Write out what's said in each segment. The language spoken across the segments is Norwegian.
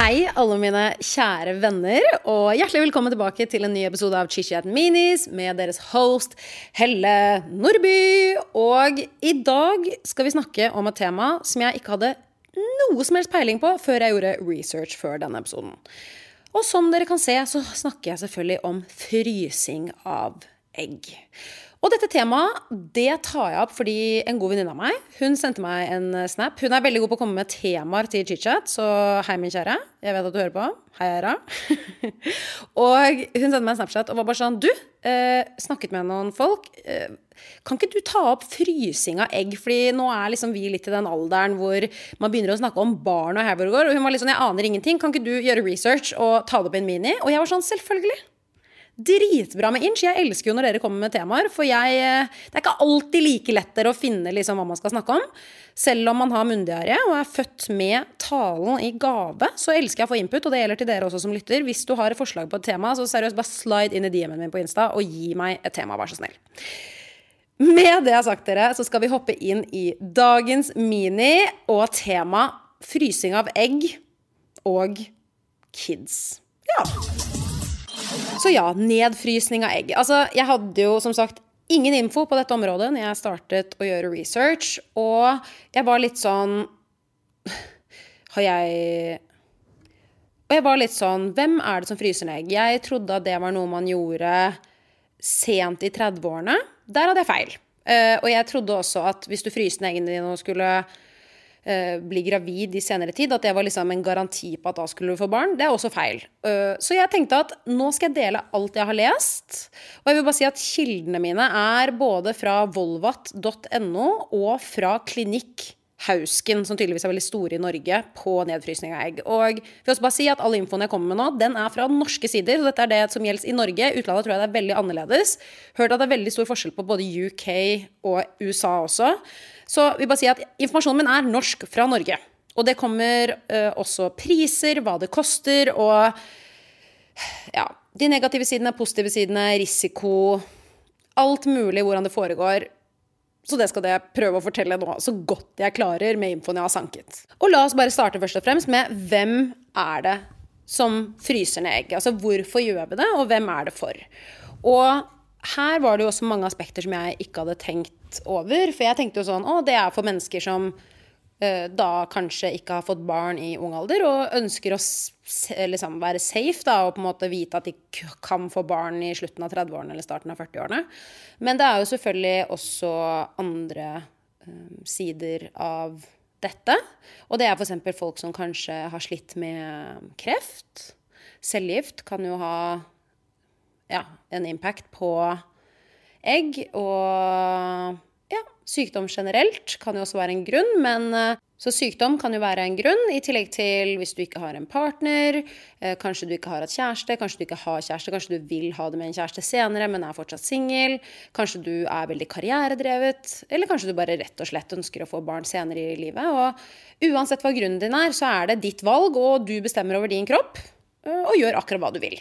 Hei, alle mine kjære venner, og hjertelig velkommen tilbake til en ny episode av Chichi at Minis med deres host Helle Nordby. Og i dag skal vi snakke om et tema som jeg ikke hadde noe som helst peiling på før jeg gjorde research før denne episoden. Og som dere kan se, så snakker jeg selvfølgelig om frysing av egg. Og dette temaet det tar jeg opp fordi en god venninne av meg hun sendte meg en snap. Hun er veldig god på å komme med temaer til chit-chat, så hei, min kjære. Jeg vet at du hører på. Hei, Eira. og hun sendte meg en Snapchat og var bare sånn Du, eh, snakket med noen folk. Eh, kan ikke du ta opp frysing av egg? Fordi nå er liksom vi litt i den alderen hvor man begynner å snakke om barn og hamburger. Og hun var litt sånn Jeg aner ingenting. Kan ikke du gjøre research og ta det opp i en mini? Og jeg var sånn Selvfølgelig dritbra med inch. Jeg elsker jo når dere kommer med temaer, for jeg, eh, det er ikke alltid like lett å finne liksom hva man skal snakke om. Selv om man har munndiaré og er født med talen i gave, så elsker jeg å få input, og det gjelder til dere også som lytter. Hvis du har et forslag på et tema, så seriøst, bare slide inn i DM-en min på Insta og gi meg et tema, vær så snill. Med det jeg har sagt dere, så skal vi hoppe inn i dagens mini og tema frysing av egg og kids. Ja. Så ja, nedfrysning av egg. Altså, jeg hadde jo som sagt ingen info på dette området når jeg startet å gjøre research, og jeg var litt sånn Har jeg Og jeg var litt sånn Hvem er det som fryser ned egg? Jeg trodde at det var noe man gjorde sent i 30-årene. Der hadde jeg feil. Uh, og jeg trodde også at hvis du fryste ned eggene dine og skulle bli gravid i senere tid, at det var liksom en garanti på at da skulle du få barn. Det er også feil. Uh, så jeg tenkte at nå skal jeg dele alt jeg har lest. Og jeg vil bare si at kildene mine er både fra volvat.no og fra Klinikk Hausken, som tydeligvis er veldig store i Norge, på nedfrysning av egg. Og jeg vil også bare si at all infoen jeg kommer med nå, den er fra norske sider. Og dette er det som gjelder i Norge. Utlandet tror jeg det er veldig annerledes. Hørt at det er veldig stor forskjell på både UK og USA også. Så vi bare sier at informasjonen min er norsk fra Norge. Og det kommer uh, også priser, hva det koster, og ja, de negative sidene, positive sidene, risiko Alt mulig hvordan det foregår. Så det skal jeg prøve å fortelle nå så godt jeg klarer med infoen jeg har sanket. Og la oss bare starte først og fremst med hvem er det som fryser ned egg? Altså hvorfor gjør vi det, og hvem er det for? Og her var det jo også mange aspekter som jeg ikke hadde tenkt over. For jeg tenkte jo sånn Å, det er for mennesker som uh, da kanskje ikke har fått barn i ung alder, og ønsker å liksom, være safe da, og på en måte vite at de kan få barn i slutten av 30-årene eller starten av 40-årene. Men det er jo selvfølgelig også andre um, sider av dette. Og det er f.eks. folk som kanskje har slitt med kreft. Cellegift kan jo ha ja, en impact på egg. Og ja, sykdom generelt kan jo også være en grunn, men eh, så sykdom kan jo være en grunn, i tillegg til hvis du ikke har en partner, eh, kanskje du ikke har hatt kjæreste, kanskje du ikke har kjæreste, kanskje du vil ha det med en kjæreste senere, men er fortsatt singel, kanskje du er veldig karrieredrevet, eller kanskje du bare rett og slett ønsker å få barn senere i livet. Og uansett hva grunnen din er, så er det ditt valg, og du bestemmer over din kropp. Eh, og gjør akkurat hva du vil.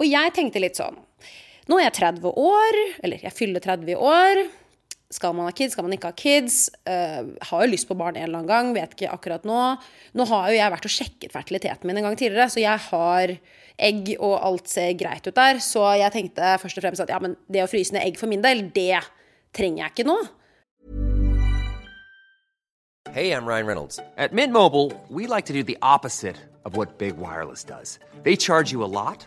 Og jeg tenkte litt sånn Nå er jeg 30 år, eller jeg fyller 30 år. Skal man ha kids, skal man ikke ha kids? Uh, har jo lyst på barn en eller annen gang, vet ikke akkurat nå. Nå har jo jeg vært og sjekket fertiliteten min en gang tidligere, så jeg har egg, og alt ser greit ut der. Så jeg tenkte først og fremst at ja, men det å fryse ned egg for min del, det trenger jeg ikke nå. Hey, I'm Ryan Reynolds. At Mint Mobile, we like to do the opposite of what Big Wireless does. They charge you a lot,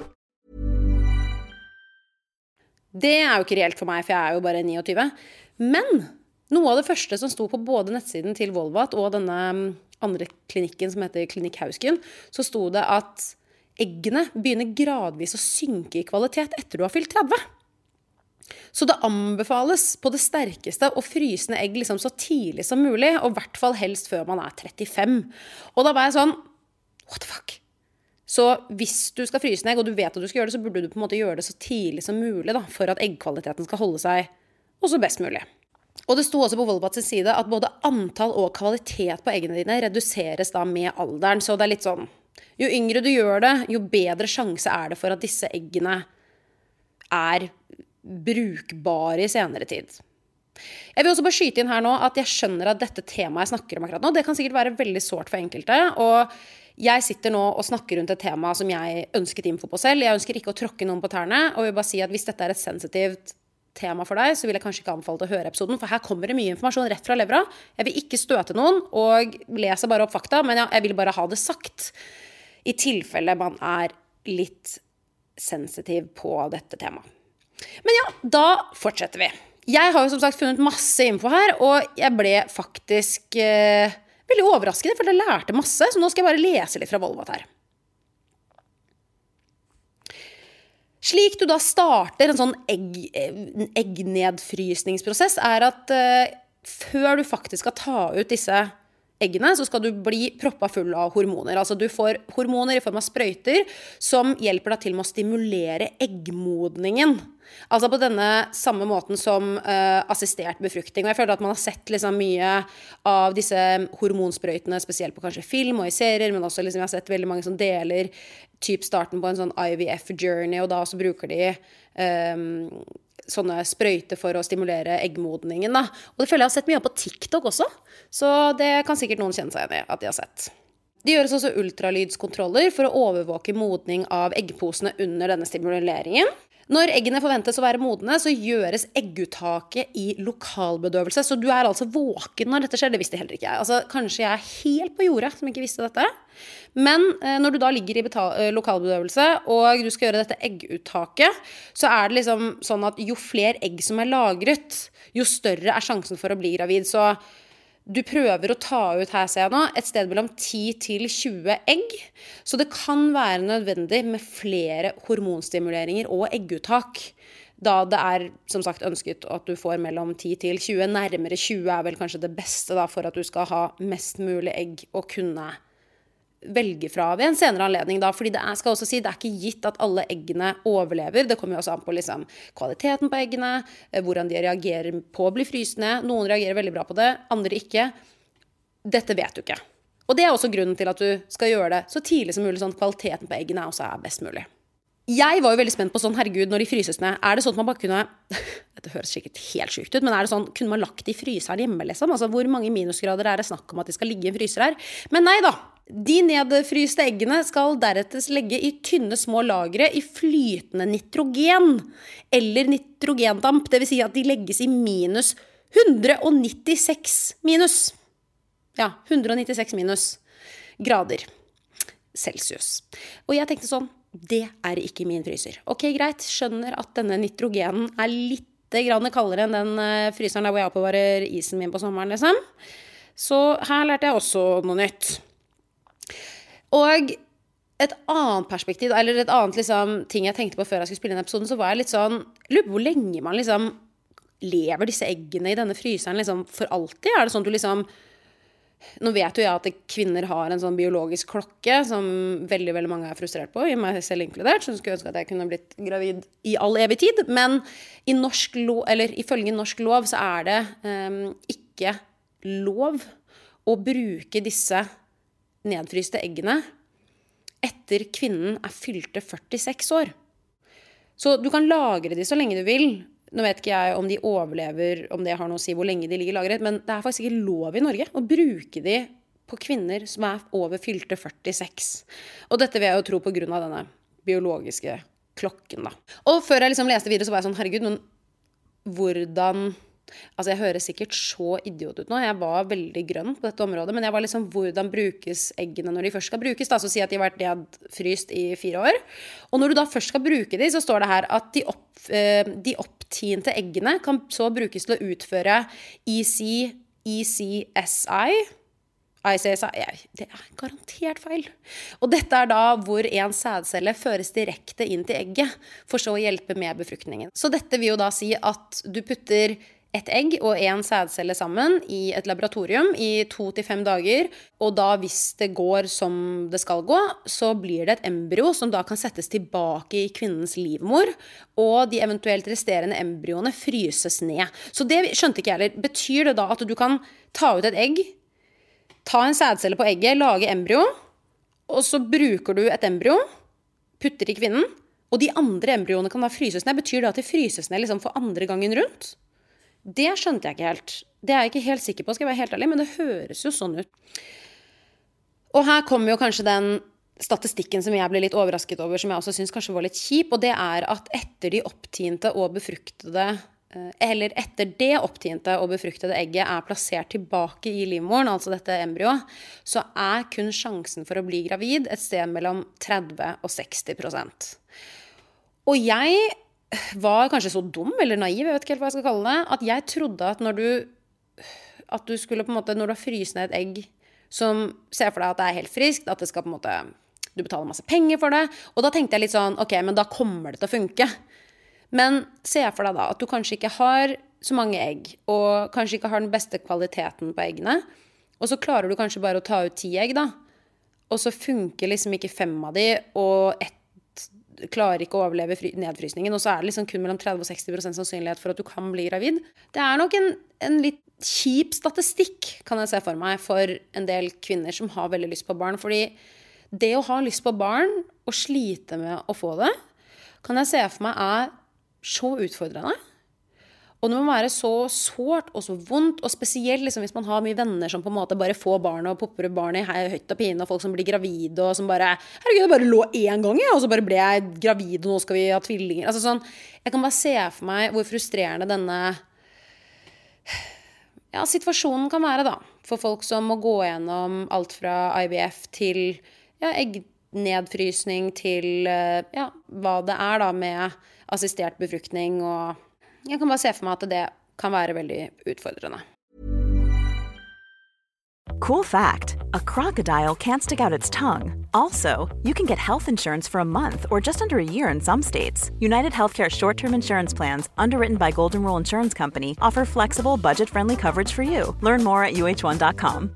Det er jo ikke reelt for meg, for jeg er jo bare 29. Men noe av det første som sto på både nettsiden til Volvat og denne mm, andre klinikken som heter Klinikk Hausken, så sto det at eggene begynner gradvis å synke i kvalitet etter du har fylt 30. Så det anbefales på det sterkeste å fryse ned egg liksom så tidlig som mulig, og i hvert fall helst før man er 35. Og da var jeg sånn What the fuck? Så hvis du skal fryse ned egg, og du vet at du skal gjøre det, så burde du på en måte gjøre det så tidlig som mulig da, for at eggkvaliteten skal holde seg også best mulig. Og det sto også på Volvat side at både antall og kvalitet på eggene dine reduseres da med alderen. Så det er litt sånn Jo yngre du gjør det, jo bedre sjanse er det for at disse eggene er brukbare i senere tid. Jeg vil også bare skyte inn her nå at jeg skjønner at dette temaet jeg snakker om akkurat nå, det kan sikkert være veldig sårt for enkelte. og jeg sitter nå og snakker rundt et tema som jeg ønsket info på selv. Jeg ønsker ikke å tråkke noen på tærne. Og vil bare si at hvis dette er et sensitivt tema for deg, så vil jeg kanskje ikke anbefale å høre episoden, for her kommer det mye informasjon rett fra levra. Jeg vil ikke støte noen, og leser bare opp fakta, men jeg vil bare ha det sagt. I tilfelle man er litt sensitiv på dette temaet. Men ja, da fortsetter vi. Jeg har jo som sagt funnet masse info her, og jeg ble faktisk eh, veldig overraskende, for jeg lærte masse. Så nå skal jeg bare lese litt fra Volvat her. Slik du da starter en sånn egg, eggnedfrysningsprosess, er at eh, før du faktisk skal ta ut disse eggene, så skal du bli proppa full av hormoner. Altså du får hormoner i form av sprøyter som hjelper deg til med å stimulere eggmodningen. Altså på denne samme måten som uh, assistert befruktning. Og jeg føler at man har sett liksom mye av disse hormonsprøytene, spesielt på kanskje film og i serier, men også liksom jeg har sett veldig mange som deler typ starten på en sånn IVF-journey, og da også bruker de um, sånne sprøyter for å stimulere eggmodningen. Da. Og det føler jeg har sett mye av på TikTok også, så det kan sikkert noen kjenne seg igjen i at de har sett. Det gjøres også ultralydskontroller for å overvåke modning av eggposene under denne stimuleringen. Når eggene forventes å være modne, så gjøres egguttaket i lokalbedøvelse. Så du er altså våken når dette skjer. Det visste heller ikke jeg. Altså, kanskje jeg er helt på jordet som ikke visste dette. Men eh, når du da ligger i eh, lokalbedøvelse og du skal gjøre dette egguttaket, så er det liksom sånn at jo flere egg som er lagret, jo større er sjansen for å bli gravid. Så du prøver å ta ut her, ser jeg nå, et sted mellom 10 til 20 egg. Så det kan være nødvendig med flere hormonstimuleringer og egguttak. Da det er som sagt ønsket at du får mellom 10 til 20. Nærmere 20 er vel kanskje det beste da, for at du skal ha mest mulig egg og kunne velge fra ved en senere anledning. Da, fordi det er, skal også si, det er ikke gitt at alle eggene overlever. Det kommer jo også an på liksom, kvaliteten på eggene, eh, hvordan de reagerer på å bli frysende. Noen reagerer veldig bra på det, andre ikke. Dette vet du ikke. Og det er også grunnen til at du skal gjøre det så tidlig som mulig, sånn at kvaliteten på eggene også er best mulig. Jeg var jo veldig spent på sånn, herregud, når de fryses ned, er det sånn at man bare kunne Dette høres sikkert helt sjukt ut, men er det sånn, kunne man lagt de i fryseren hjemme, liksom? Altså, hvor mange minusgrader er det snakk om at de skal ligge i en fryser her? Men nei da. De nedfryste eggene skal deretter legge i tynne, små lagre i flytende nitrogen. Eller nitrogendamp, dvs. Si at de legges i minus 196 minus. Ja, 196 minus grader celsius. Og jeg tenkte sånn det er ikke min fryser. Ok, greit, skjønner at denne nitrogenen er litt kaldere enn den eh, fryseren der hvor jeg oppbevarer isen min på sommeren, liksom. Så her lærte jeg også noe nytt. Og et annet perspektiv, eller et annet liksom, ting jeg tenkte på før jeg skulle spille inn episoden, så var jeg litt sånn Lurer på hvor lenge man liksom lever disse eggene i denne fryseren liksom for alltid? Er det sånn at du liksom nå vet jo jeg at kvinner har en sånn biologisk klokke som veldig veldig mange er frustrert på, i meg selv inkludert, som skulle ønske at jeg kunne blitt gravid i all evig tid. Men i norsk lov, eller ifølge norsk lov så er det um, ikke lov å bruke disse nedfryste eggene etter kvinnen er fylte 46 år. Så du kan lagre de så lenge du vil, Nå vet ikke jeg om de overlever, om det har noe å si hvor lenge de ligger lagret, men det er faktisk ikke lov i Norge å bruke de på kvinner som er over fylte 46. Og dette vil jeg jo tro på grunn av denne biologiske klokken, da. Og før jeg liksom leste videre, så var jeg sånn, herregud, men hvordan Altså, jeg høres sikkert så idiot ut nå. Jeg var veldig grønn på dette området. Men jeg var liksom hvordan brukes eggene når de først skal brukes? Da, så si at de har vært nedfryst i fire år. Og når du da først skal bruke de, så står det her at de, opp, eh, de opptinte eggene kan så brukes til å utføre EC, ECSI Det er garantert feil. Og dette er da hvor en sædcelle føres direkte inn til egget, for så å hjelpe med befruktningen. Så dette vil jo da si at du putter et egg og en sædcelle sammen i et laboratorium i to til fem dager. Og da, hvis det går som det skal gå, så blir det et embryo som da kan settes tilbake i kvinnens livmor. Og de eventuelt resterende embryoene fryses ned. Så det skjønte ikke jeg heller. Betyr det da at du kan ta ut et egg, ta en sædcelle på egget, lage embryo, og så bruker du et embryo, putter i kvinnen, og de andre embryoene kan da fryses ned? Betyr det at de fryses ned liksom for andre gangen rundt? Det skjønte jeg ikke helt. Det er jeg ikke helt sikker på, skal jeg være helt ærlig, men det høres jo sånn ut. Og her kommer jo kanskje den statistikken som jeg ble litt overrasket over, som jeg også syns kanskje var litt kjip, og det er at etter de opptinte og befruktede eh, eller etter det opptinte og befruktede egget er plassert tilbake i livmoren, altså dette embryoet, så er kun sjansen for å bli gravid et sted mellom 30 og 60% Og jeg var kanskje så dum eller naiv, jeg vet ikke helt hva jeg skal kalle det, at jeg trodde at når du at du skulle på en måte, Når du har fryst ned et egg som ser for deg at det er helt friskt, at det skal på en måte Du betaler masse penger for det. Og da tenkte jeg litt sånn Ok, men da kommer det til å funke. Men se for deg da at du kanskje ikke har så mange egg, og kanskje ikke har den beste kvaliteten på eggene. Og så klarer du kanskje bare å ta ut ti egg, da. Og så funker liksom ikke fem av de, og ett klarer ikke å overleve nedfrysningen. Og så er det liksom kun mellom 30 og 60% sannsynlighet for at du kan bli gravid. Det er nok en, en, litt kjip statistikk, kan jeg se for meg, for en del kvinner som har veldig lyst på barn. Fordi det å ha lyst på barn og slite med å få det, kan jeg se for meg er så utfordrende. Og det må være så sårt og så vondt, og spesielt liksom hvis man har mye venner som på en måte bare får barn og popper opp barn i høyt og pine, og folk som blir gravide, og som bare 'Herregud, jeg bare lå én gang, jeg, og så bare ble jeg gravid, og nå skal vi ha tvillinger.' Altså sånn, Jeg kan bare se for meg hvor frustrerende denne ja, situasjonen kan være, da. For folk som må gå gjennom alt fra IVF til ja, eggnedfrysning til ja, hva det er da med assistert befruktning og jeg kan bare se for meg at det kan være veldig utfordrende. Cool fact a crocodile can't stick out its tongue. Also, you can get health insurance for a month or just under a year in some states. United Healthcare short term insurance plans, underwritten by Golden Rule Insurance Company, offer flexible, budget friendly coverage for you. Learn more at uh1.com.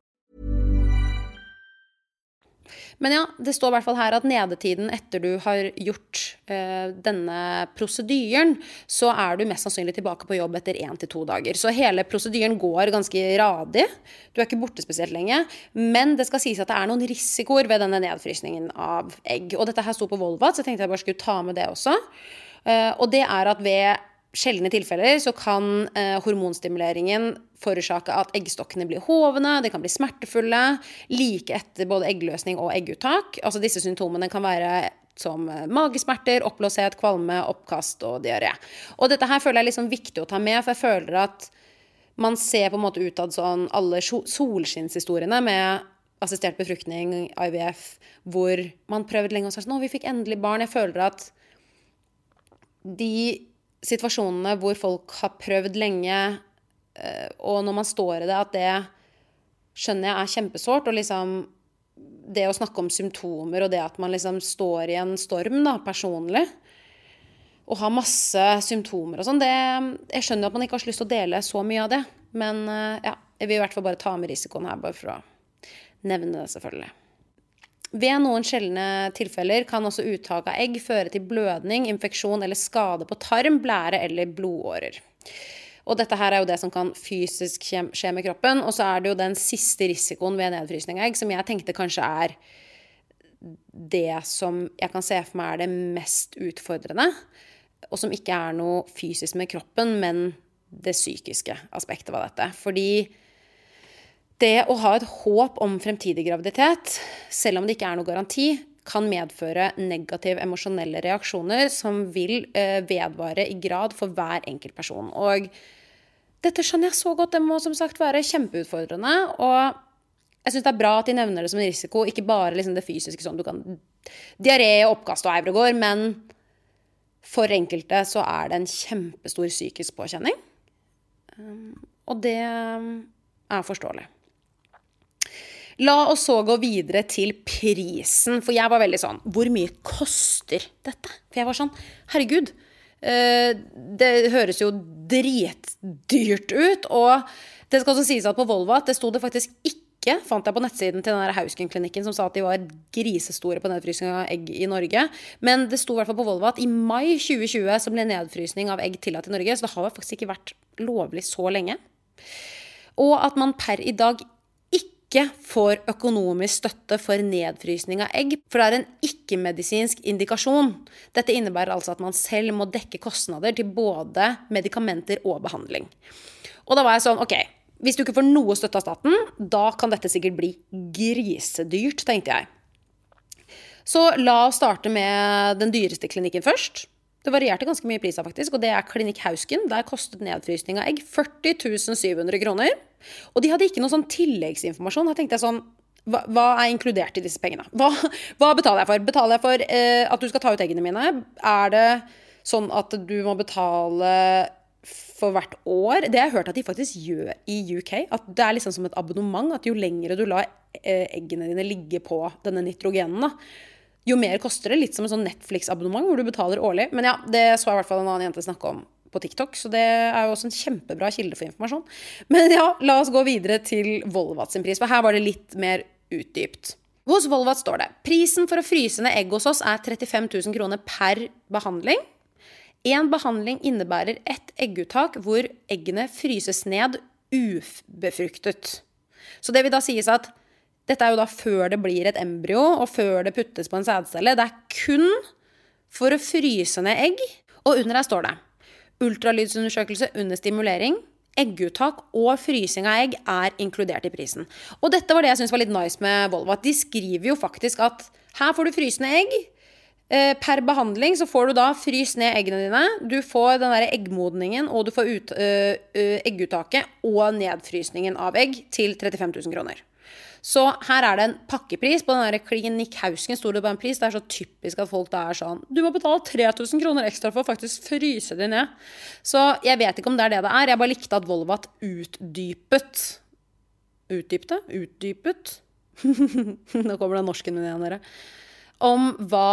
Men ja, det står i hvert fall her at nedetiden etter du har gjort eh, denne prosedyren, så er du mest sannsynlig tilbake på jobb etter én til to dager. Så hele prosedyren går ganske radig. Du er ikke borte spesielt lenge. Men det skal sies at det er noen risikoer ved denne nedfrysningen av egg. Og dette her sto på Volvat, så jeg tenkte jeg bare skulle ta med det også. Eh, og det er at ved sjeldne tilfeller så kan eh, hormonstimuleringen forårsake at eggstokkene blir hovne, de kan bli smertefulle like etter både eggløsning og egguttak. Altså Disse symptomene kan være som eh, magesmerter, oppblåshet, kvalme, oppkast og diaré. Og dette her føler jeg er liksom viktig å ta med, for jeg føler at man ser på en måte utad sånn alle solskinnshistoriene med assistert befruktning, IVF, hvor man prøvde lenge og sa sånn 'Å, vi fikk endelig barn'. Jeg føler at de situasjonene hvor folk har prøvd lenge, eh, og når man står i det, at det skjønner jeg er kjempesårt. Og liksom det å snakke om symptomer og det at man liksom står i en storm da, personlig, og har masse symptomer og sånn, Jeg skjønner at man ikke har så lyst til å dele så mye av det, men eh, ja, jeg vil i hvert fall bare ta med risikoen her, bare for å nevne det, selvfølgelig. Ved noen sjeldne tilfeller kan også uttak av egg føre til blødning, infeksjon eller skade på tarm, blære eller blodårer. Og dette her er jo det som kan fysisk skje med kroppen. Og så er det jo den siste risikoen ved nedfrysning av egg, som jeg tenkte kanskje er det som jeg kan se for meg er det mest utfordrende. Og som ikke er noe fysisk med kroppen, men det psykiske aspektet av dette. Fordi det å ha et håp om fremtidig graviditet, selv om det ikke er noe garanti, kan medføre negative emosjonelle reaksjoner som vil eh, vedvare i grad for hver enkelt person. Og dette skjønner jeg så godt. Det må som sagt være kjempeutfordrende. Og jeg syns det er bra at de nevner det som en risiko, ikke bare liksom det fysiske sånn du kan Diaré, oppkast og Eivregård, men for enkelte så er det en kjempestor psykisk påkjenning. Um, og det er forståelig. La oss så gå videre til prisen, for jeg var veldig sånn Hvor mye koster dette? For jeg var sånn Herregud. Eh, det høres jo dritdyrt ut. Og det skal også sies at på Volvo at det sto det faktisk ikke fant jeg på nettsiden til den Hausken-klinikken som sa at de var grisestore på nedfrysning av egg i Norge. Men det sto i hvert fall på Volvo at i mai 2020 så ble nedfrysning av egg tillatt i Norge. Så det har faktisk ikke vært lovlig så lenge. Og at man per i dag ikke får økonomisk støtte for nedfrysning av egg, for det er en ikke-medisinsk indikasjon. Dette innebærer altså at man selv må dekke kostnader til både medikamenter og behandling. Og da var jeg sånn, ok, hvis du ikke får noe støtte av staten, da kan dette sikkert bli grisedyrt, tenkte jeg. Så la oss starte med den dyreste klinikken først. Det varierte ganske mye i prisa, faktisk, og det er Klinikk Hausken. Der kostet nedfrysning av egg 40 700 kroner. Og de hadde ikke noe sånn tilleggsinformasjon. Da tenkte jeg sånn hva, hva, er inkludert i disse pengene? Hva, hva betaler jeg for? Betaler jeg for eh, at du skal ta ut eggene mine? Er det sånn at du må betale for hvert år? Det har jeg hørt at de faktisk gjør i UK. At det er liksom som et abonnement. At jo lengre du lar eh, eggene dine ligge på denne nitrogenen, da, jo mer koster det. Litt som en sånn Netflix-abonnement hvor du betaler årlig. Men ja, det så jeg i hvert fall en annen jente snakke om på TikTok, så det er jo også en kjempebra kilde for informasjon. Men ja, la oss gå videre til Volvat sin pris, for her var det litt mer utdypt. Hos Volvat står det prisen for å fryse ned egg hos oss er 35 000 kroner per behandling. En behandling innebærer ett egguttak hvor eggene fryses ned ubefruktet. Så det vil da sies at dette er jo da før det blir et embryo, og før det puttes på en sædcelle. Det er kun for å fryse ned egg. Og under her står det ultralydsundersøkelse under stimulering, egguttak og frysing av egg er inkludert i prisen. Og dette var det jeg syntes var litt nice med Volvo. At de skriver jo faktisk at her får du frysende egg. Eh, per behandling så får du da fryst ned eggene dine. Du får den der eggmodningen, og du får ut, ø, ø, egguttaket og nedfrysningen av egg til 35 000 kroner. Så her er det en pakkepris. På den der Klinikk Hausken sto det bare en pris. Det er så typisk at folk da er sånn Du må betale 3000 kroner ekstra for å faktisk fryse de ned. Så jeg vet ikke om det er det det er. Jeg bare likte at Volvat utdypet Utdypte? Utdypet? Nå kommer det norsken min igjen, dere. Om hva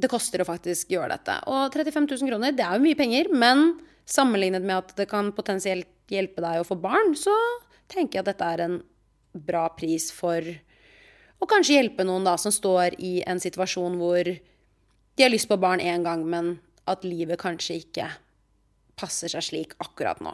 det koster å faktisk gjøre dette. Og 35 000 kroner, det er jo mye penger, men sammenlignet med at det kan potensielt hjelpe deg å få barn, så tenker jeg at dette er en bra pris for å kanskje hjelpe noen da som står i en situasjon hvor de har lyst på barn én gang, men at livet kanskje ikke passer seg slik akkurat nå.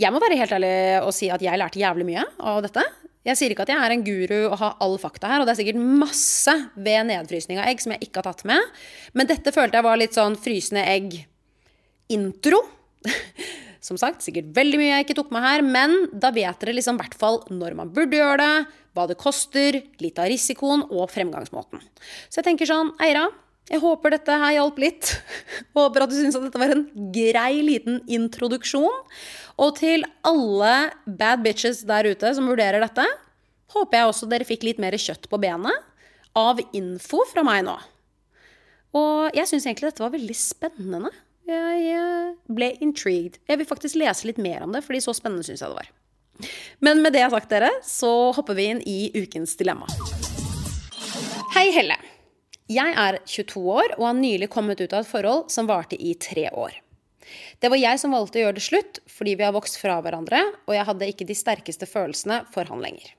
Jeg må være helt ærlig og si at jeg lærte jævlig mye av dette. Jeg sier ikke at jeg er en guru og har all fakta her, og det er sikkert masse ved nedfrysning av egg som jeg ikke har tatt med, men dette følte jeg var litt sånn frysende egg-intro. Som sagt, sikkert veldig mye jeg ikke tok med her, men da vet dere liksom hvert fall når man burde gjøre det, hva det koster, litt av risikoen og fremgangsmåten. Så jeg tenker sånn, Eira, Jeg håper dette her hjalp litt. Håper at du syns at dette var en grei liten introduksjon. Og til alle bad bitches der ute som vurderer dette, håper jeg også dere fikk litt mer kjøtt på benet av info fra meg nå. Og jeg syns egentlig dette var veldig spennende. Jeg ble intrigued. Jeg vil faktisk lese litt mer om det, fordi så spennende syns jeg det var. Men med det jeg har sagt, dere, så hopper vi inn i ukens dilemma. Hei, Helle. Jeg er 22 år og har nylig kommet ut av et forhold som varte i tre år. Det var jeg som valgte å gjøre det slutt fordi vi har vokst fra hverandre, og jeg hadde ikke de sterkeste følelsene for han lenger.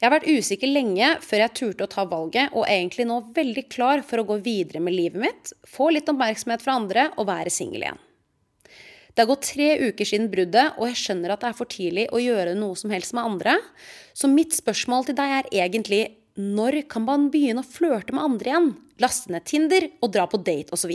Jeg har vært usikker lenge før jeg turte å ta valget, og er egentlig nå veldig klar for å gå videre med livet mitt, få litt oppmerksomhet fra andre og være singel igjen. Det har gått tre uker siden bruddet, og jeg skjønner at det er for tidlig å gjøre noe som helst med andre. Så mitt spørsmål til deg er egentlig når kan man begynne å flørte med andre igjen? Laste ned Tinder og dra på date osv.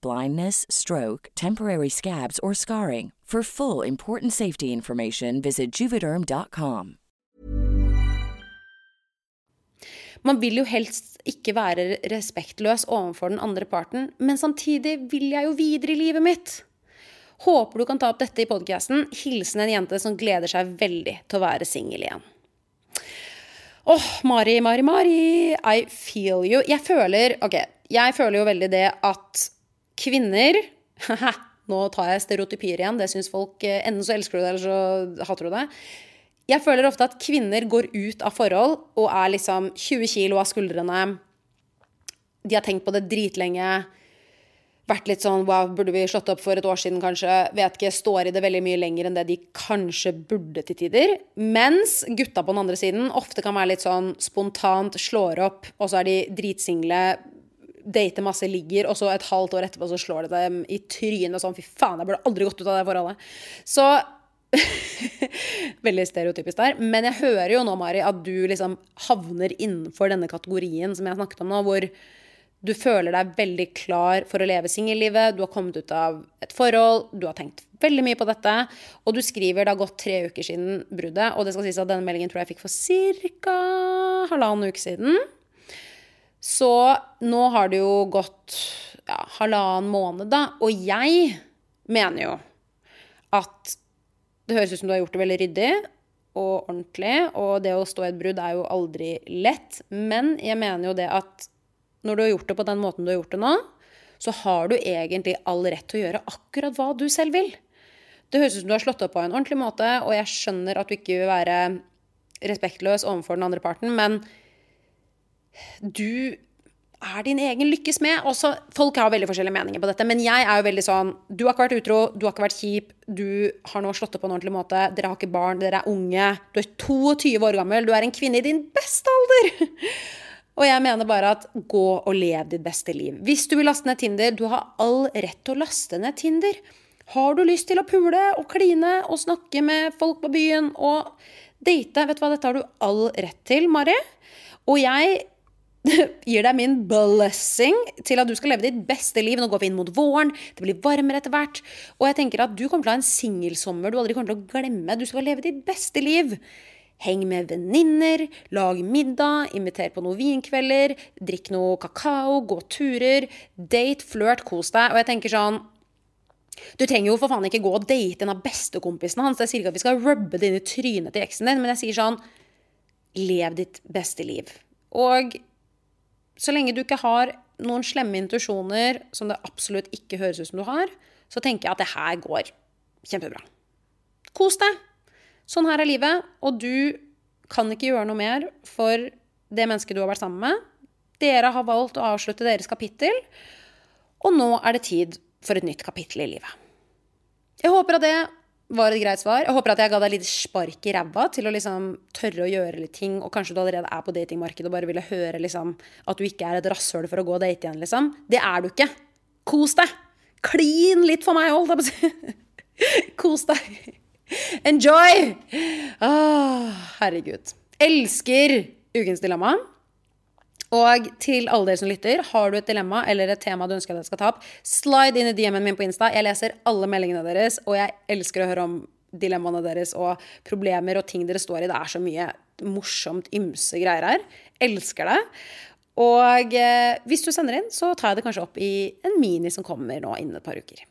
blindness, stroke, temporary scabs, or scarring. For full important safety information, visit juvederm.com. Man vil jo helst ikke være respektløs overfor den andre parten, men samtidig vil jeg jo videre i livet mitt. Håper du kan ta opp dette i podkasten. Hilsen en jente som gleder seg veldig til å være singel igjen. Åh, oh, Mari, Mari, Mari. I feel you. Jeg føler Ok, jeg føler jo veldig det at kvinner Nå tar jeg stereotypier igjen. Det syns folk Enten så elsker du det, eller så hater du det. Jeg føler ofte at kvinner går ut av forhold og er liksom 20 kilo av skuldrene. De har tenkt på det dritlenge. Vært litt sånn wow, burde vi slått opp for et år siden, kanskje? Vet ikke. Står i det veldig mye lenger enn det de kanskje burde til tider. Mens gutta på den andre siden ofte kan være litt sånn spontant, slår opp, og så er de dritsingle dater masse, ligger, og så et halvt år etterpå så slår det dem i trynet sånn Fy faen, jeg burde aldri gått ut av det forholdet. Så Veldig stereotypisk der. Men jeg hører jo nå, Mari, at du liksom havner innenfor denne kategorien som jeg har snakket om nå, hvor du føler deg veldig klar for å leve singellivet, du har kommet ut av et forhold, du har tenkt veldig mye på dette, og du skriver det har gått tre uker siden bruddet, og det skal sies at denne meldingen tror jeg fikk for ca. halvannen uke siden. Så nå har det jo gått ja, halvannen måned, da. Og jeg mener jo at det høres ut som du har gjort det veldig ryddig og ordentlig, og det å stå i et brudd er jo aldri lett. Men jeg mener jo det at når du har gjort det på den måten du har gjort det nå, så har du egentlig all rett til å gjøre akkurat hva du selv vil. Det høres ut som du har slått opp på en ordentlig måte, og jeg skjønner at du ikke vil være respektløs overfor den andre parten, men du er din egen lykkes med. Også, folk har veldig forskjellige meninger på dette, men jeg er jo veldig sånn Du har ikke vært utro, du har ikke vært kjip, du har nå slått opp på en ordentlig måte, dere har ikke barn, dere er unge, du er 22 år gammel, du er en kvinne i din beste alder! Og jeg mener bare at gå og lev ditt beste liv. Hvis du vil laste ned Tinder, du har all rett til å laste ned Tinder. Har du lyst til å pule og kline og snakke med folk på byen og date, vet du hva, dette har du all rett til, Mari. Og jeg gir deg min blessing til at du skal leve ditt beste liv. Nå går vi inn mot våren, det blir varmere etter hvert. Og jeg tenker at du kommer til å ha en singelsommer du aldri kommer til å glemme. Du skal leve ditt beste liv. Heng med venninner, lag middag, inviter på noen vinkvelder, drikk noe kakao, gå turer, date, flørt, kos deg. Og jeg tenker sånn du trenger jo for faen ikke gå og date en av bestekompisene hans. Jeg sier ikke at vi skal rubbe det inn i trynet til eksen din, men jeg sier sånn Lev ditt beste liv. Og så lenge du ikke har noen slemme intuisjoner som det absolutt ikke høres ut som du har, så tenker jeg at det her går kjempebra. Kos deg. Sånn her er livet, og du kan ikke gjøre noe mer for det mennesket du har vært sammen med. Dere har valgt å avslutte deres kapittel, og nå er det tid for et nytt kapittel i livet. Jeg håper at det var et greit svar. Jeg håper at jeg ga deg litt spark i ræva til å liksom tørre å gjøre litt ting, og kanskje du allerede er på datingmarkedet og bare ville høre liksom at du ikke er et rasshøl for å gå og date igjen, liksom. Det er du ikke. Kos deg. Klin litt for meg, holdt jeg på å si. Kos deg. Enjoy! Å, herregud. Elsker ukens dilemma. Og til alle dere som lytter, har du et dilemma eller et tema du ønsker at jeg skal ta opp, slide inn i DM-en min på Insta. Jeg leser alle meldingene deres, og jeg elsker å høre om dilemmaene deres og problemer og ting dere står i. Det er så mye morsomt ymse greier her. Elsker det. Og eh, hvis du sender inn, så tar jeg det kanskje opp i en mini som kommer nå innen et par uker.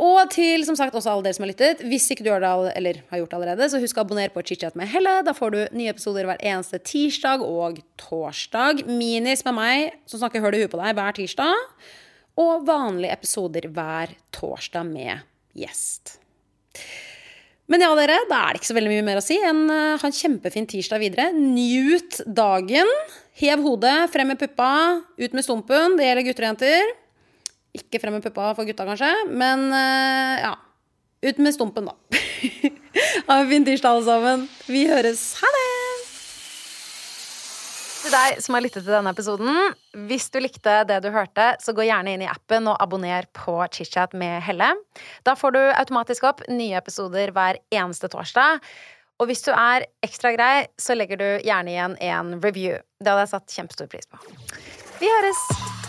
Og til som sagt også alle dere som har lyttet. Hvis ikke du gjør det eller har gjort det allerede, så husk å abonnere på ChitChat med Helle. Da får du nye episoder hver eneste tirsdag og torsdag. Minis med meg som snakker høl i huet på deg hver tirsdag. Og vanlige episoder hver torsdag med gjest. Men ja, dere, da er det ikke så veldig mye mer å si enn uh, ha en kjempefin tirsdag videre. Nyt dagen. Hev hodet, frem med puppa, ut med stumpen. Det gjelder gutter og jenter. Ikke frem med puppa for gutta, kanskje, men uh, ja. Ut med stumpen, da. ha en fin tirsdag, alle sammen. Vi høres. Ha det! Til deg som har lyttet til denne episoden, hvis du likte det du hørte, så gå gjerne inn i appen og abonner på ChitChat med Helle. Da får du automatisk opp nye episoder hver eneste torsdag. Og hvis du er ekstra grei, så legger du gjerne igjen en review. Det hadde jeg satt kjempestor pris på. Vi høres!